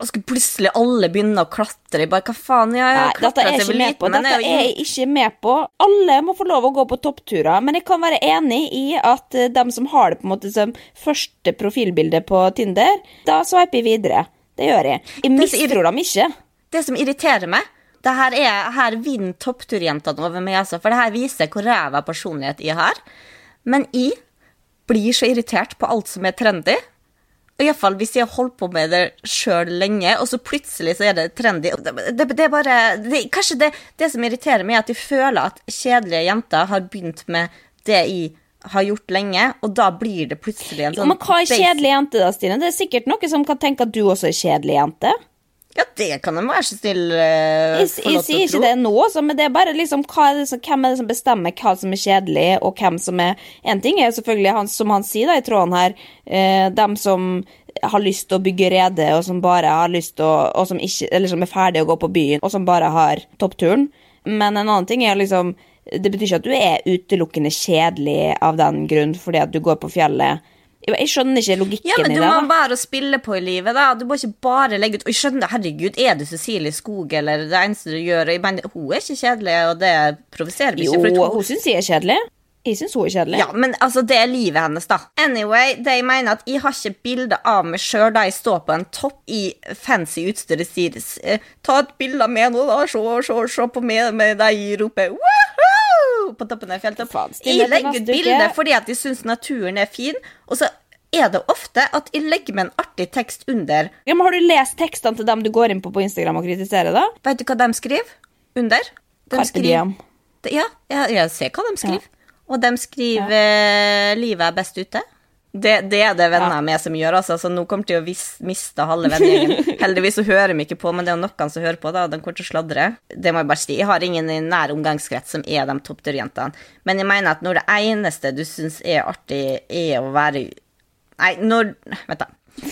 Og skulle plutselig alle begynne å klatre. Bare, hva faen? Jeg har klatra er jeg ikke med på. Dette er jeg ikke med på. Alle må få lov å gå på toppturer, men jeg kan være enig i at de som har det på en måte som første profilbilde på Tinder, da sveiper jeg videre. Det gjør jeg. Jeg mistror dem ikke. Det som irriterer meg det her, er, her vinner toppturjentene over meg, altså, for det her viser hvor ræva personlighet jeg har. Men jeg blir så irritert på alt som er trendy. Iallfall hvis jeg har holdt på med det sjøl lenge, og så plutselig så er det trendy. Det, det, det er bare det, Kanskje det, som irriterer meg, er at jeg føler at kjedelige jenter har begynt med det jeg har gjort lenge, og da blir det plutselig en sånn men hva er kjedelig jente, da, Stine? Det er sikkert noe som kan tenke at du også er kjedelig jente. Ja, det kan de være så snill uh, Jeg, jeg sier ikke det nå, så, men det er bare liksom er det som, hvem er det som bestemmer hva som er kjedelig, og hvem som er En ting er selvfølgelig, han, som han sier da i tråden her, uh, dem som har lyst til å bygge rede, og som bare har lyst til å Og som ikke Eller som er ferdig å gå på byen, og som bare har toppturen. Men en annen ting er liksom Det betyr ikke at du er utelukkende kjedelig av den grunn fordi at du går på fjellet Jeg skjønner ikke logikken Ja, men i du må da. bare spille på i livet, da. Du må ikke bare legge ut Og jeg skjønner, herregud, er du Cecilie Skog, eller det eneste du gjør jeg mener, Hun er ikke kjedelig, og det provoserer meg ikke. Jo, hun- syns jeg er kjedelig. Jeg syns hun er kjedelig. Ja, men altså, det er livet hennes, da. Anyway, det jeg mener at jeg har ikke bilde av meg sjøl da jeg står på en topp i fancy utstyr og sier eh, Ta et bilde av meg nå, da. Se, se, se på meg med deg roper roper Woohoo! på toppen av fjelltopp. Jeg legger ut bilde fordi at jeg syns naturen er fin, og så er det ofte at jeg legger med en artig tekst under. Ja, men Har du lest tekstene til dem du går inn på på Instagram og kritiserer, da? Vet du hva de skriver under? De Carpe diem. Ja, jeg, jeg ser hva de skriver. Og de skriver ja. 'livet er best ute'. Det, det er det venner Ja. med som gjør, altså. Så nå kommer de til å miste halve vennegjengen. (laughs) Heldigvis så hører de ikke på, men det er jo noen som hører på, da, og de kommer til å sladre. Det må jeg bare si. Jeg har ingen i nær omgangskrets som er de toppturjentene. Men jeg mener at når det eneste du syns er artig, er å være Nei, når Vent, da.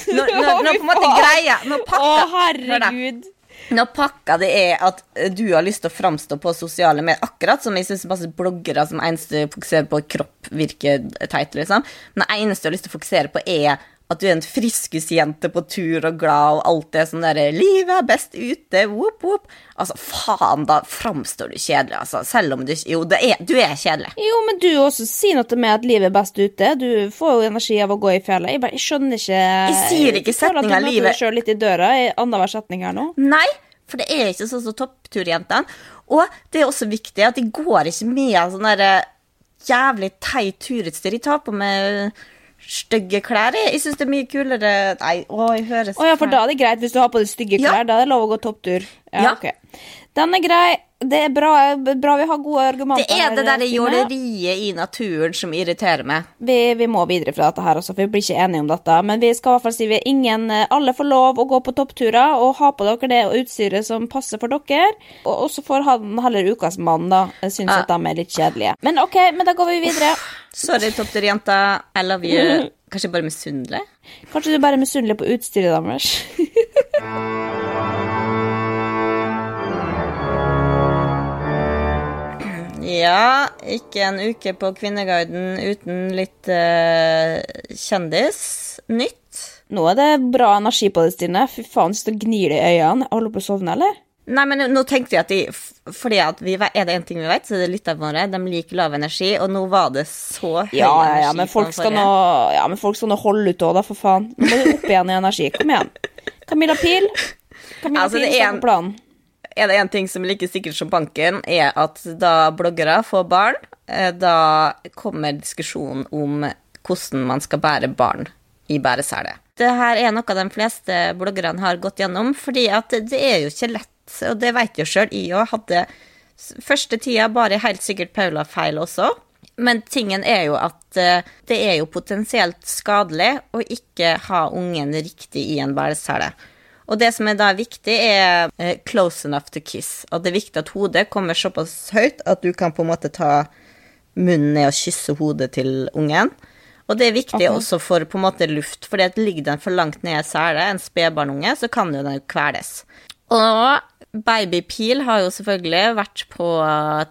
Når, når, når på en måte greia Når Å, pakka herregud. Når pakka det er at eh, du har lyst til å framstå på sosiale medier, akkurat som jeg syns masse bloggere som eneste fokuserer på kropp, virker teit, liksom. Men det eneste du har lyst til å fokusere på, er at du er en friskusjente på tur og glad, og alt det sånn derre 'Livet er best ute', whoop, whoop. Altså, faen, da framstår du kjedelig, altså. Selv om du Jo, det er, du er kjedelig. Jo, men du også sier noe meg at livet er best ute. Du får jo energi av å gå i fjellet. Jeg, bare, jeg skjønner ikke Jeg sier ikke føler at setninga Du møter livet- deg sjøl litt i døra i annenhver setning her nå. Nei, for det er ikke sånn som toppturjentene. Og det er også viktig at de går ikke med sånn derre jævlig teit turutstyr. De tar på med stygge klær. Jeg, syns det er mye kulere Nei, å, jeg høres Å ja, for da er det greit hvis du har på deg stygge Ja. klær. Da er det lov å gå topptur. Ja, Ja. ok. Den er grei. Det er bra, bra vi har gode argumenter. Det er det derre jåleriet i naturen som irriterer meg. Vi, vi må videre fra dette her også, for vi blir ikke enige om dette. Men vi skal i hvert fall si vi ingen, eh, alle får lov å gå på toppturer og ha på dere det utstyret som passer for dere. Og så får han heller ukas mann, da. Syns Ja. at de er litt kjedelige. Men ok, men da går vi videre. Sorry, toppturjenta. I love you. (laughs) Kanskje bare misunnelig? Kanskje du bare er misunnelig på utstyret deres. (laughs) Ja, ikke en uke på Kvinneguiden uten litt uh, kjendisnytt. Nå er det bra energi på det, Stine. Fy faen, så gnir det i øynene. Holder du på å sovne, eller? Nei, men nå tenkte jeg at de Fordi at vi, er det en ting vi vet, så er det lytterne våre. De liker lav energi, og nå var det så høy Ja, ja, ja, energi men folk skal nå, ja, men folk skal nå holde ut òg, da, for faen. Nå må du opp igjen i energi. Kom igjen. Camilla Pil. Camilla Altså, Pil det er en- planen. Er det en ting som er like sikkert som banken, er at da bloggere får barn, eh, da kommer diskusjonen om hvordan man skal bære barn i bæresele. Det her er noe de fleste bloggerne har gått gjennom, fordi at det er jo ikke lett, og det vet jo sjøl. Jeg òg hadde Første tida bare helt sikkert Paula feil også. Men tingen er jo at eh, det er jo potensielt skadelig å ikke ha ungen riktig i en bæresele. Og det som er da viktig, er eh, close enough to kiss. Og det er viktig at hodet kommer såpass høyt at du kan på en måte ta munnen ned og kysse hodet til ungen. Og det er viktig okay. også for på en måte luft, for ligger den for langt ned i selet, en spedbarnunge, så kan jo den kveles. Og babypil har jo selvfølgelig vært på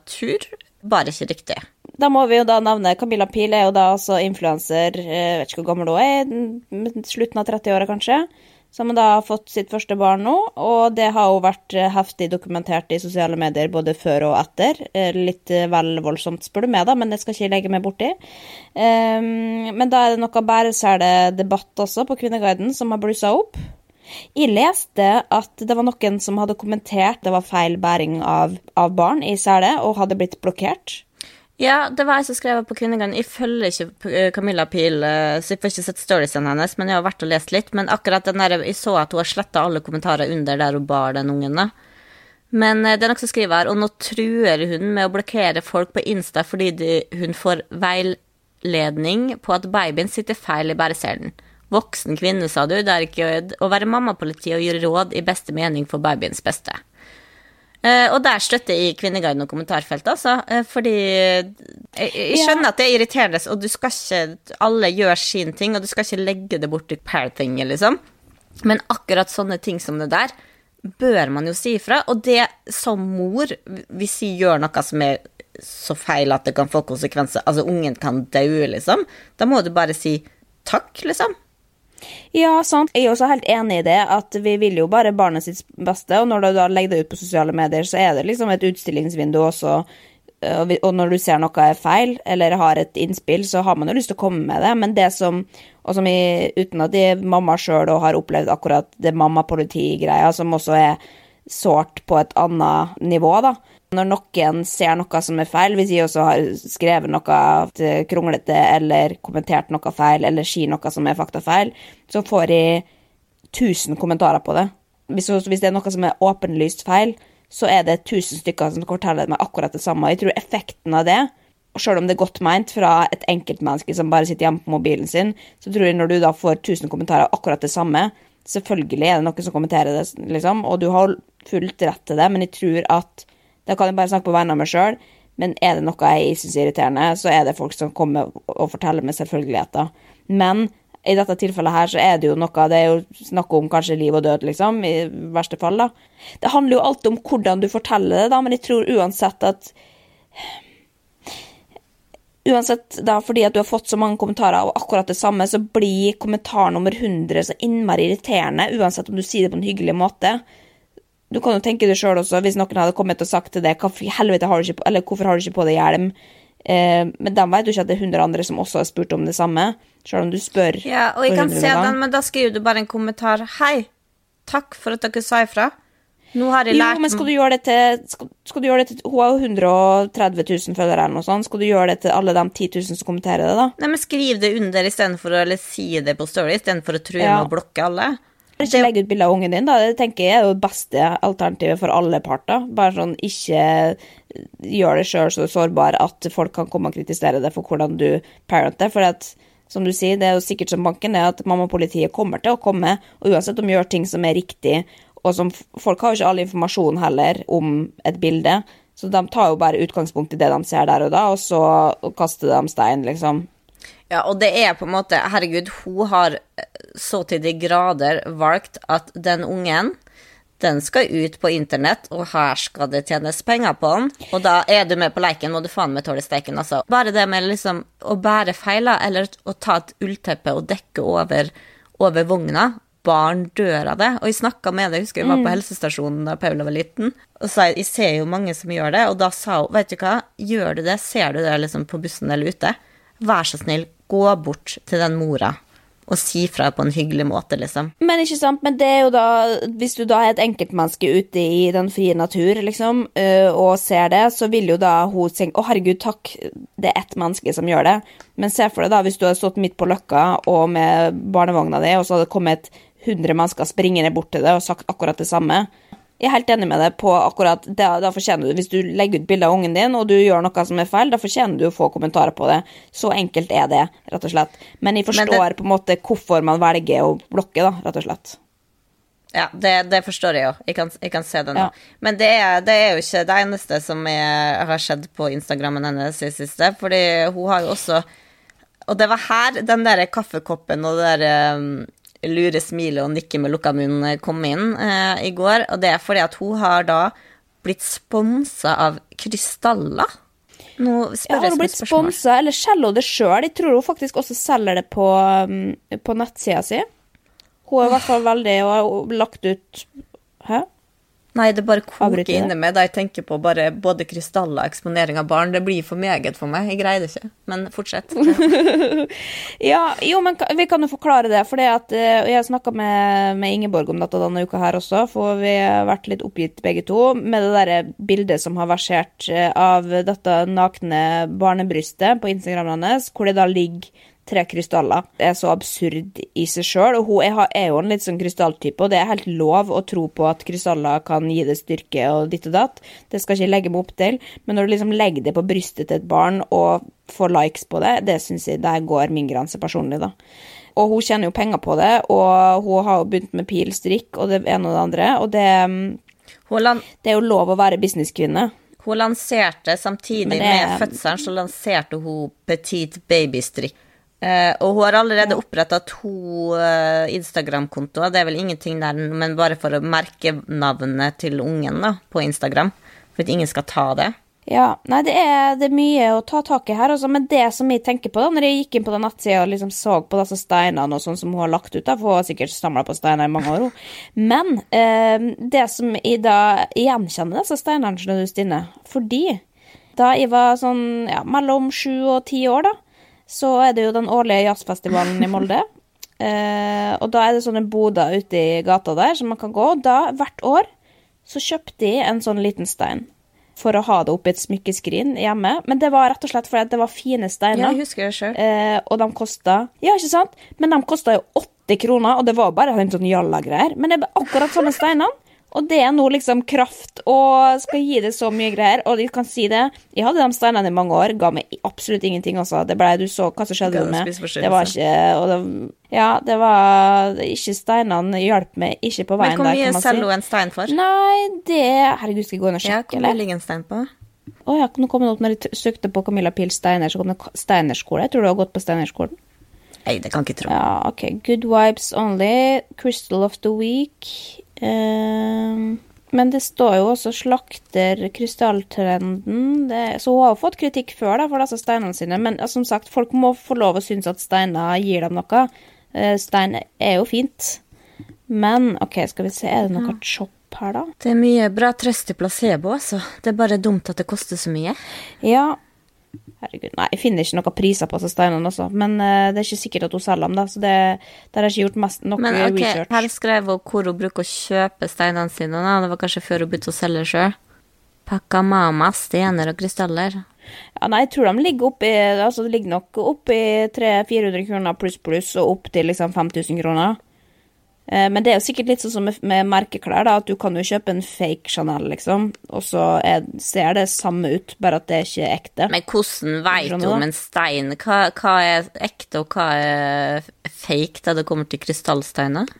tur, bare ikke riktig. Da må vi jo da nevne Camilla Pil er jo da altså influenser, eh, vet ikke hvor gammel hun er, slutten av 30-åra kanskje, som da har fått sitt første barn nå, og det har jo vært eh, heftig dokumentert i sosiale medier både før og etter. Eh, Litt eh, vel voldsomt, spør du meg, da, men det skal ikke jeg legge meg borti. Um, men da er det noe bæreseledebatt også på Kvinneguiden som har blussa opp. Jeg leste at det var noen som hadde kommentert det var feil bæring av, av barn i sele, og hadde blitt blokkert. Ja, det var jeg som skrev på Kvinneguiden. Jeg følger ikke eh, Camilla Pil, eh, så jeg får ikke sett storiesene hennes, men jeg har vært og lest litt. Men akkurat den der, jeg så at hun har sletta alle kommentarer under der hun bar den ungen. da. Men eh, det er noen som skriver her, og nå truer hun med å blokkere folk på Insta fordi de, hun får veiledning på at babyen sitter feil i bæreselen. Voksen kvinne, sa du. Det er ikke å være mammapoliti og gi råd i beste mening for babyens beste. Eh, og der støtter jeg Kvinneguiden og kommentarfeltet, altså. eh, fordi jeg, jeg skjønner at det er irriterende, og du skal ikke Alle gjør sin ting, og du skal ikke legge det bort i pair-tinget, liksom. Men akkurat sånne ting som det der bør man jo si ifra. Og det som mor, hvis vi gjør noe som er så feil at det kan få konsekvenser, altså ungen kan daue, liksom, da må du bare si takk, liksom. Ja, sant. Jeg er også helt enig i det, at vi vil jo bare barnet sitt beste, og når du da legger det ut på sosiale medier, så er det liksom et utstillingsvindu også. Og når du ser noe er feil, eller har et innspill, så har man jo lyst til å komme med det, men det som Og som i, uten at jeg er mamma sjøl og har opplevd akkurat det mamma-politi-greia, som også er sårt på et annet nivå, da. Når noen ser noe som er feil, hvis jeg også har skrevet noe kronglete eller kommentert noe feil eller sier noe som er faktafeil, så får jeg 1000 kommentarer på det. Hvis, hvis det er noe som er åpenlyst feil, så er det 1000 stykker som forteller meg akkurat det samme. Jeg tror effekten av det, Sjøl om det er godt meint fra et enkeltmenneske som bare sitter hjemme på mobilen sin, så tror jeg når du da får 1000 kommentarer akkurat det samme, selvfølgelig er det noen som kommenterer det, liksom, og du har fullt rett til det, men jeg tror at Da kan jeg bare snakke på vegne av meg sjøl, men er det noe jeg syns er irriterende, så er det folk som kommer og forteller med selvfølgeligheter. Men i dette tilfellet her så er det jo noe Det er jo snakk om kanskje liv og død, liksom, i verste fall, da. Det handler jo alltid om hvordan du forteller det, da, men jeg tror uansett at Uansett, da, fordi at du har fått så mange kommentarer av akkurat det samme, så blir kommentar nummer 100 så innmari irriterende, uansett om du sier det på en hyggelig måte. Du kan jo tenke deg sjøl også, hvis noen hadde kommet og sagt til deg eller hvorfor har du ikke på deg hjelm, eh, men de vet jo ikke at det er 100 andre som også har spurt om det samme, sjøl om du spør. Ja, og jeg kan se den, men da skriver du bare en kommentar. Hei, takk for at dere sa ifra. Nå har jeg Jo, lært men skal du gjøre det til skal, skal du gjøre det til Hun har jo 130 000 følgere eller noe sånt. Skal du gjøre det til alle de 10 000 som kommenterer det, da? Nei, men Skriv det under istedenfor å eller si det på Story, istedenfor å true Ja. med å blokke alle. Ikke legge ut bilde av ungen din, da. Det tenker jeg er det beste alternativet for alle parter. Bare sånn, ikke gjør det sjøl så sårbar at folk kan komme og kritisere deg for hvordan du parenter. For at, som du sier, det er jo sikkert som banken, er at mamma-politiet kommer til å komme, og uansett om de gjør ting som er riktig, og som Folk har jo ikke all informasjon heller om et bilde, så de tar jo bare utgangspunkt i det de ser der og da, og så kaster de stein, liksom. Ja, og det er på en måte Herregud, hun har eh, så til de grader valgt at den ungen den skal ut på internett, og her skal det tjenes penger på den. Og da er du med på leiken, må du faen meg tåle steiken, altså. Bare det med liksom å bære feiler, eller å ta et ullteppe og dekke over, over vogna. Barn dør av det. Og jeg snakka med det, jeg husker jeg var på helsestasjonen da Paula var liten, og sa jeg ser jo mange som gjør det, og da sa hun, vet du hva, gjør du det, ser du det liksom på bussen eller ute, vær så snill, gå bort til den mora og si fra på en hyggelig måte, liksom. Men ikke sant, men det er jo da Hvis du da er et enkeltmenneske ute i den frie natur, liksom, øh, og ser det, så vil jo da hun tenke Å, herregud, takk, det er ett menneske som gjør det. Men se for deg da, hvis du hadde stått midt på Løkka og med barnevogna di, og så hadde det kommet 100 mennesker springende bort til deg og sagt akkurat det samme. Jeg er helt enig med deg på akkurat det. Da fortjener du, Hvis du legger ut bilde av ungen din, og du gjør noe som er feil, da fortjener du å få kommentarer på det. Så enkelt er det, rett og slett. Men jeg Men forstår det- på en måte hvorfor man velger å blokke, da, rett og slett. Ja, det, det forstår jeg jo. Jeg kan, jeg kan se det nå. Ja. Men det er, det er jo ikke det eneste som jeg har skjedd på Instagrammen hennes i siste, fordi hun har jo også Og det var her den der kaffekoppen og det der um, lure smilet og nikke med lukka munn kom inn eh, i går, og det er fordi at hun har da blitt sponsa av krystaller. Nå Ja, spør har hun som blitt sponset, sponsa, eller selger hun det sjøl? Jeg tror hun faktisk også selger det på, um, på nettsida si. Hun er i hvert fall veldig og har lagt ut Hæ? Nei, det bare koker inni meg da jeg tenker på bare både krystaller og eksponering av barn. Det blir for meget for meg. Jeg greier det ikke. Men fortsett. (laughs) Ja, jo, men vi kan jo forklare det. For eh, Jeg snakka med, med Ingeborg om dette denne uka her også, for vi har vært litt oppgitt begge to med det derre bildet som har versert eh, av dette nakne barnebrystet på Instagram hans, hvor det da ligger tre krystaller. Det er så absurd i seg sjøl, og hun er, jo en litt sånn krystalltype, og det er helt lov å tro på at krystaller kan gi det styrke og ditt og datt. Det skal ikke legge meg opp til, men når du liksom legger det på brystet til et barn og får likes på det, det syns jeg der går min grense personlig, da. Og hun tjener jo penger på det, og hun har jo begynt med pilstrikk og det ene og det andre, og det, det er jo lov å være businesskvinne. hun lanserte samtidig det- med fødselen, så lanserte hun Petit Babystrikk. Eh, og hun har allerede oppretta to uh, Instagram-kontoer. Det er vel ingenting der, men bare for å merke navnet til ungen da, på Instagram. For at ingen skal ta det. Ja, nei, det er, det er mye å ta tak i her, altså, men det som jeg tenker på da, når jeg gikk inn på den nettsida og liksom så på disse steinene og sånn som hun har lagt ut, da, for hun har sikkert samla på steiner i mange år, hun. Men uh, det som jeg da gjenkjenner disse steinene, skjønner du, Stine, fordi da jeg var sånn ja, mellom sju og ti år, da, så er det jo den årlige jazzfestivalen i Molde. (laughs) Eh, og da er det sånne boder ute i gata der som man kan gå. Og da, hvert år, så kjøpte de en sånn liten stein for å ha det oppi et smykkeskrin hjemme. Men det var rett og slett fordi det var fine steiner. Ja, jeg husker det selv. Eh, og de kosta Ja, ikke sant? Men de kosta jo 80 kroner, og det var bare en sånn jalla-greier. Men det er akkurat samme steinene. Og det er nå liksom kraft og skal gi det så mye greier. Og de kan si det. Jeg hadde de steinene i mange år, ga meg absolutt ingenting, altså. Det ble, du så hva som skjedde med Det var ikke det, Ja, det var ikke Steinene hjalp meg ikke på veien der, Men hvor mye selger hun en stein for? Nei, det Herregud, skal jeg gå inn og sjekke, ja, hvor ligger en stein på? Å ja, nå kom det opp når jeg søkte på Camilla Pil Steiner, så kom det Steinerskole. Jeg tror du har gått på Steinerskolen. Nei, det kan jeg ikke tro. Ja, ok. Good vibes only. Crystal of the week. Uh, men det står jo også 'slakter krystalltrenden'. Det, så hun har jo fått kritikk før da, for disse steinene sine. Men som sagt, folk må få lov å synes at steiner gir dem noe. Uh, stein er jo fint. Men OK, skal vi se, er det noe chop her, da? Det er mye bra trøst i placebo, altså. Det er bare dumt at det koster så mye. Ja, Herregud, nei, jeg finner ikke noen priser på steinene også, men uh, det er ikke sikkert at hun selger dem, da, så det, der har ikke gjort mest, nok men, okay, research. Her skrev hun hvor hun bruker å kjøpe steinene sine, da. Det var kanskje før hun begynte å selge sjøl. Pakamama, stener og krystaller. Ja, nei, jeg tror de ligger oppi Altså, det ligger nok oppi 300-400 kroner pluss pluss, og opp til liksom 5000 kroner. Eh, men det er jo sikkert litt sånn som med, merkeklær, da, at du kan jo kjøpe en fake Chanel, liksom, og så er, ser det samme ut, bare at det er ikke er ekte. Men hvordan veit du om en stein? Hva, hva, er ekte, og hva er fake da det kommer til krystallsteiner?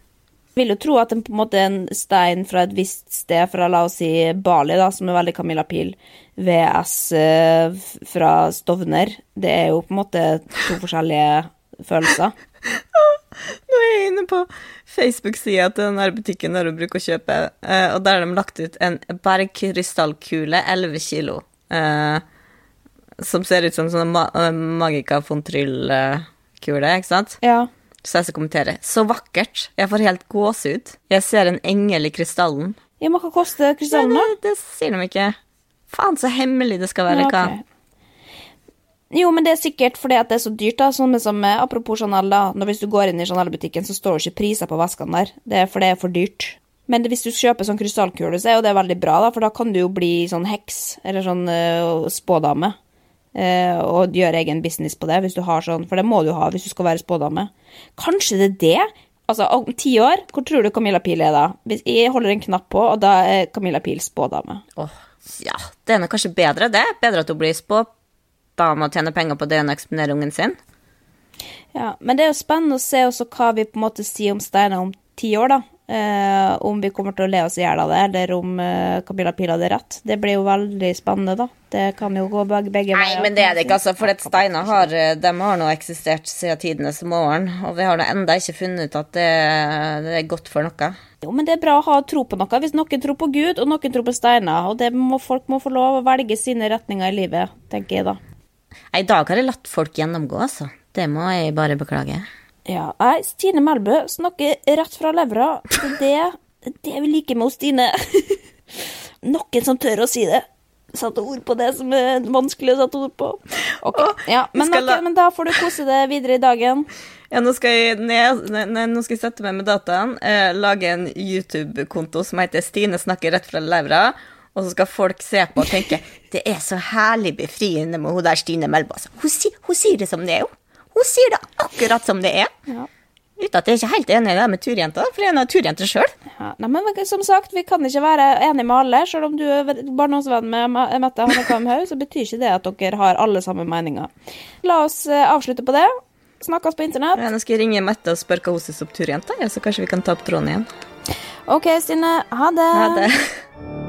Jeg vil jo tro at en, på en måte en stein fra et visst sted, fra la oss si Bali, da, som er veldig Camilla Pil, VS eh, fra Stovner, det er jo på en måte to forskjellige følelser. (laughs) (laughs) Nå er jeg inne på Facebook-sida til den her butikken der du bruker å kjøpe, eh, og der har de lagt ut en bergkrystallkule, 11 kilo, eh, som ser ut som sånn ma eh, Magica von Tryll-kule, ikke sant? Ja. Så jeg skal kommentere. Så vakkert. Jeg får helt gåsehud. Jeg ser en engel i krystallen. Ja, men hva koster krystallen, da? Det, det, sier de ikke. Faen, så hemmelig det skal være. Ja, okay. Jo, men det er sikkert fordi at det er så dyrt, da. Sånn som apropos Chanel, da. Når hvis du går inn i Chanel-butikken, så står det ikke priser på veskene der. Det er for det er for dyrt. Men hvis du kjøper sånn krystallkule, så er jo det veldig bra, da, for da kan du jo bli sånn heks, eller sånn uh, spådame. Uh, og gjøre egen business på det, hvis du har sånn, for det må du ha hvis du skal være spådame. Kanskje det er det? Altså, om ti år, hvor tror du Camilla Pil er da? Hvis jeg holder en knapp på, og da er Camilla Pil spådame. Åh, oh, ja, det er nå kanskje bedre, det. Bedre at hun blir spå da om å tjene penger på det enn å eksponere ungen sin. Ja, men det er jo spennende å se også hva vi på en måte sier om Steinar om ti år, da. Eh, om vi kommer til å le oss i hjel av det, eller om eh, Camilla Pil hadde rett. Det blir jo veldig spennende, da. Det kan jo gå begge, begge veier. Nei, men det er det ikke, altså. For Steinar har, eh, har nå eksistert siden tidenes morgen. Og vi har nå enda ikke funnet ut at det, det, er godt for noe. Jo, men det er bra å ha tro på noe. Hvis noen tror på Gud, og noen tror på Steinar. Og det må, folk må få lov å velge sine retninger i livet, tenker jeg da. I dag har jeg latt folk gjennomgå, altså. Det må jeg bare beklage. Ja, jeg, Stine Melbø snakker rett fra levra. Det er det vi liker med Stine. (laughs) Noen som tør å si det. Satte ord på det som er vanskelig å sette ord på. Ok, ja, men, okay, men da får du kose deg videre i dagen. Ja, nå skal jeg, ned, ne, nå skal jeg sette meg med dataen, eh, lage en YouTube-konto som heter Stine snakker rett fra levra og så skal folk se på og tenke det er så herlig befriende med hun der Stine Melba. Hun, Hun, hun, sier det som det er, jo. Hun sier det akkurat som det er. Ja. Uten at jeg er ikke helt enig i det med turjenta, for jeg er turjente sjøl. Ja, men som sagt, vi kan ikke være enige med alle. Selv om du er barndomsvenn med Mette Hannekvam så betyr ikke det at dere har alle samme meninger. La oss eh, avslutte på det. Snakkes på internett. Ja, nå skal jeg ringe Mette og spørre hva hun syns om turjenta, ja, så kanskje vi kan ta opp tråden igjen. OK, Stine. Ha det. Ha det.